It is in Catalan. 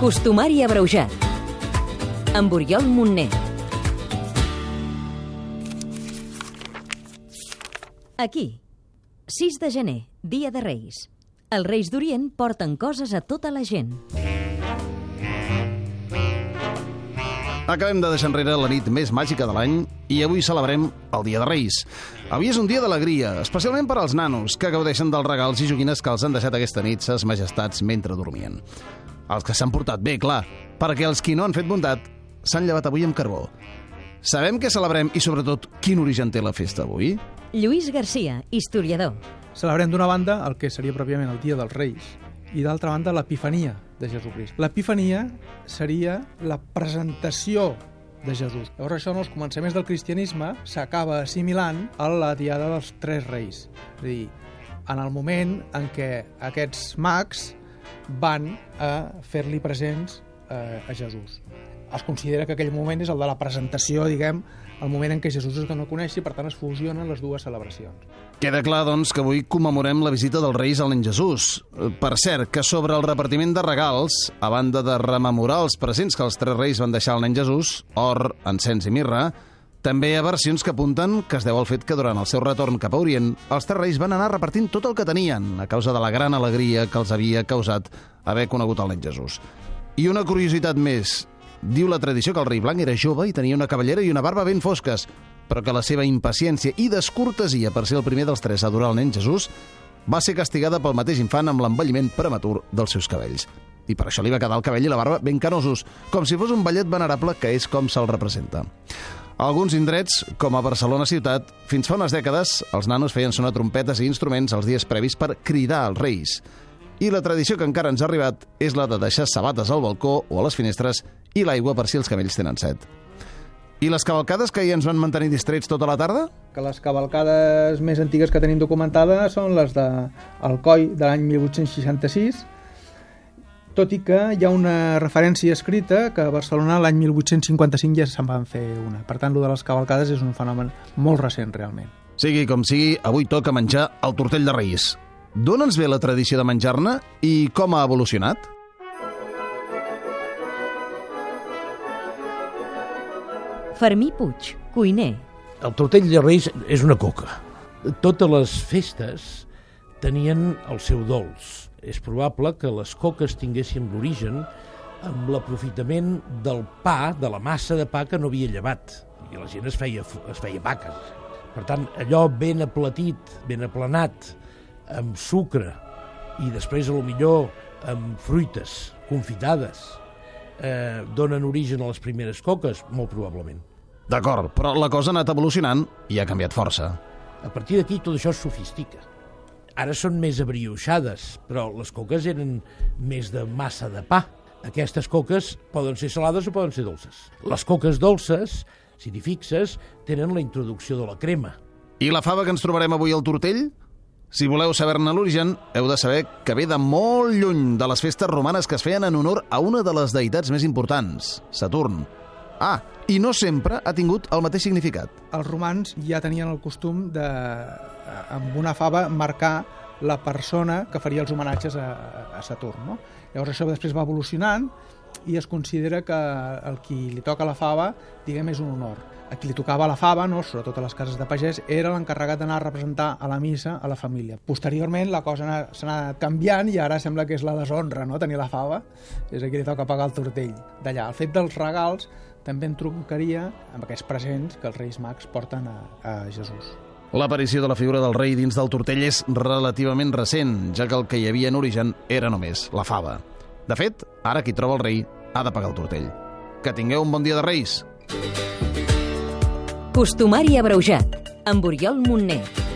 Costumari abreujat. Amb Oriol Montner. Aquí, 6 de gener, dia de Reis. Els Reis d'Orient porten coses a tota la gent. Acabem de deixar enrere la nit més màgica de l'any i avui celebrem el Dia de Reis. Avui és un dia d'alegria, especialment per als nanos, que gaudeixen dels regals i joguines que els han deixat aquesta nit ses majestats mentre dormien. Els que s'han portat bé, clar, perquè els qui no han fet bondat s'han llevat avui amb carbó. Sabem què celebrem i, sobretot, quin origen té la festa avui? Lluís Garcia, historiador. Celebrem d'una banda el que seria pròpiament el Dia dels Reis i d'altra banda l'Epifania de Jesucrist. L'Epifania seria la presentació de Jesús. Llavors això en els començaments del cristianisme s'acaba assimilant a la Diada dels Tres Reis. És a dir, en el moment en què aquests mags van a fer-li presents eh, a Jesús. Es considera que aquell moment és el de la presentació, diguem, el moment en què Jesús es dona a conèixer i per tant es fusionen les dues celebracions. Queda clar, doncs, que avui commemorem la visita dels Reis al nen Jesús. Eh, Per cert, que sobre el repartiment de regals, a banda de rememorar els presents que els tres Reis van deixar al nen Jesús, or, encens i mirra, també hi ha versions que apunten que es deu al fet que durant el seu retorn cap a Orient, els tres reis van anar repartint tot el que tenien, a causa de la gran alegria que els havia causat haver conegut el nen Jesús. I una curiositat més. Diu la tradició que el rei blanc era jove i tenia una cavallera i una barba ben fosques, però que la seva impaciència i descortesia per ser el primer dels tres a adorar el nen Jesús va ser castigada pel mateix infant amb l'envelliment prematur dels seus cabells. I per això li va quedar el cabell i la barba ben canosos, com si fos un ballet venerable que és com se'l representa. A alguns indrets, com a Barcelona ciutat, fins fa unes dècades, els nanos feien sonar trompetes i instruments els dies previs per cridar als reis. I la tradició que encara ens ha arribat és la de deixar sabates al balcó o a les finestres i l'aigua per si els camells tenen set. I les cavalcades que ja ens van mantenir distrets tota la tarda? Que les cavalcades més antigues que tenim documentades són les de Alcoi de l'any 1866, tot i que hi ha una referència escrita que a Barcelona l'any 1855 ja se'n van fer una. Per tant, lo de les cavalcades és un fenomen molt recent, realment. Sigui com sigui, avui toca menjar el tortell de Reis. D'on ens ve la tradició de menjar-ne i com ha evolucionat? Fermí Puig, cuiner. El tortell de Reis és una coca. Totes les festes tenien el seu dolç. És probable que les coques tinguessin l'origen amb l'aprofitament del pa, de la massa de pa que no havia llevat. I la gent es feia, es feia vaques. Per tant, allò ben aplatit, ben aplanat, amb sucre, i després, a lo millor, amb fruites confitades, eh, donen origen a les primeres coques? Molt probablement. D'acord, però la cosa ha anat evolucionant i ha canviat força. A partir d'aquí tot això es sofistica. Ara són més abrioixades, però les coques eren més de massa de pa. Aquestes coques poden ser salades o poden ser dolces. Les coques dolces, si t'hi fixes, tenen la introducció de la crema. I la fava que ens trobarem avui al tortell? Si voleu saber-ne l'origen, heu de saber que ve de molt lluny de les festes romanes que es feien en honor a una de les deïtats més importants, Saturn. Ah, i no sempre ha tingut el mateix significat. Els romans ja tenien el costum de, amb una fava, marcar la persona que faria els homenatges a, a Saturn. No? Llavors això després va evolucionant i es considera que el qui li toca la fava, diguem, és un honor. A qui li tocava la fava, no, sobretot a les cases de pagès, era l'encarregat d'anar a representar a la missa a la família. Posteriorment la cosa s'ha anat canviant i ara sembla que és la deshonra, no?, tenir la fava, és a qui li toca pagar el tortell. D'allà, el fet dels regals també en troncaria amb aquests presents que els Reis Mags porten a, a Jesús. L'aparició de la figura del rei dins del tortell és relativament recent, ja que el que hi havia en origen era només la fava. De fet, ara qui troba el rei ha de pagar el tortell. Que tingueu un bon dia de Reis! Costumari abreujat. Amb Oriol Montner.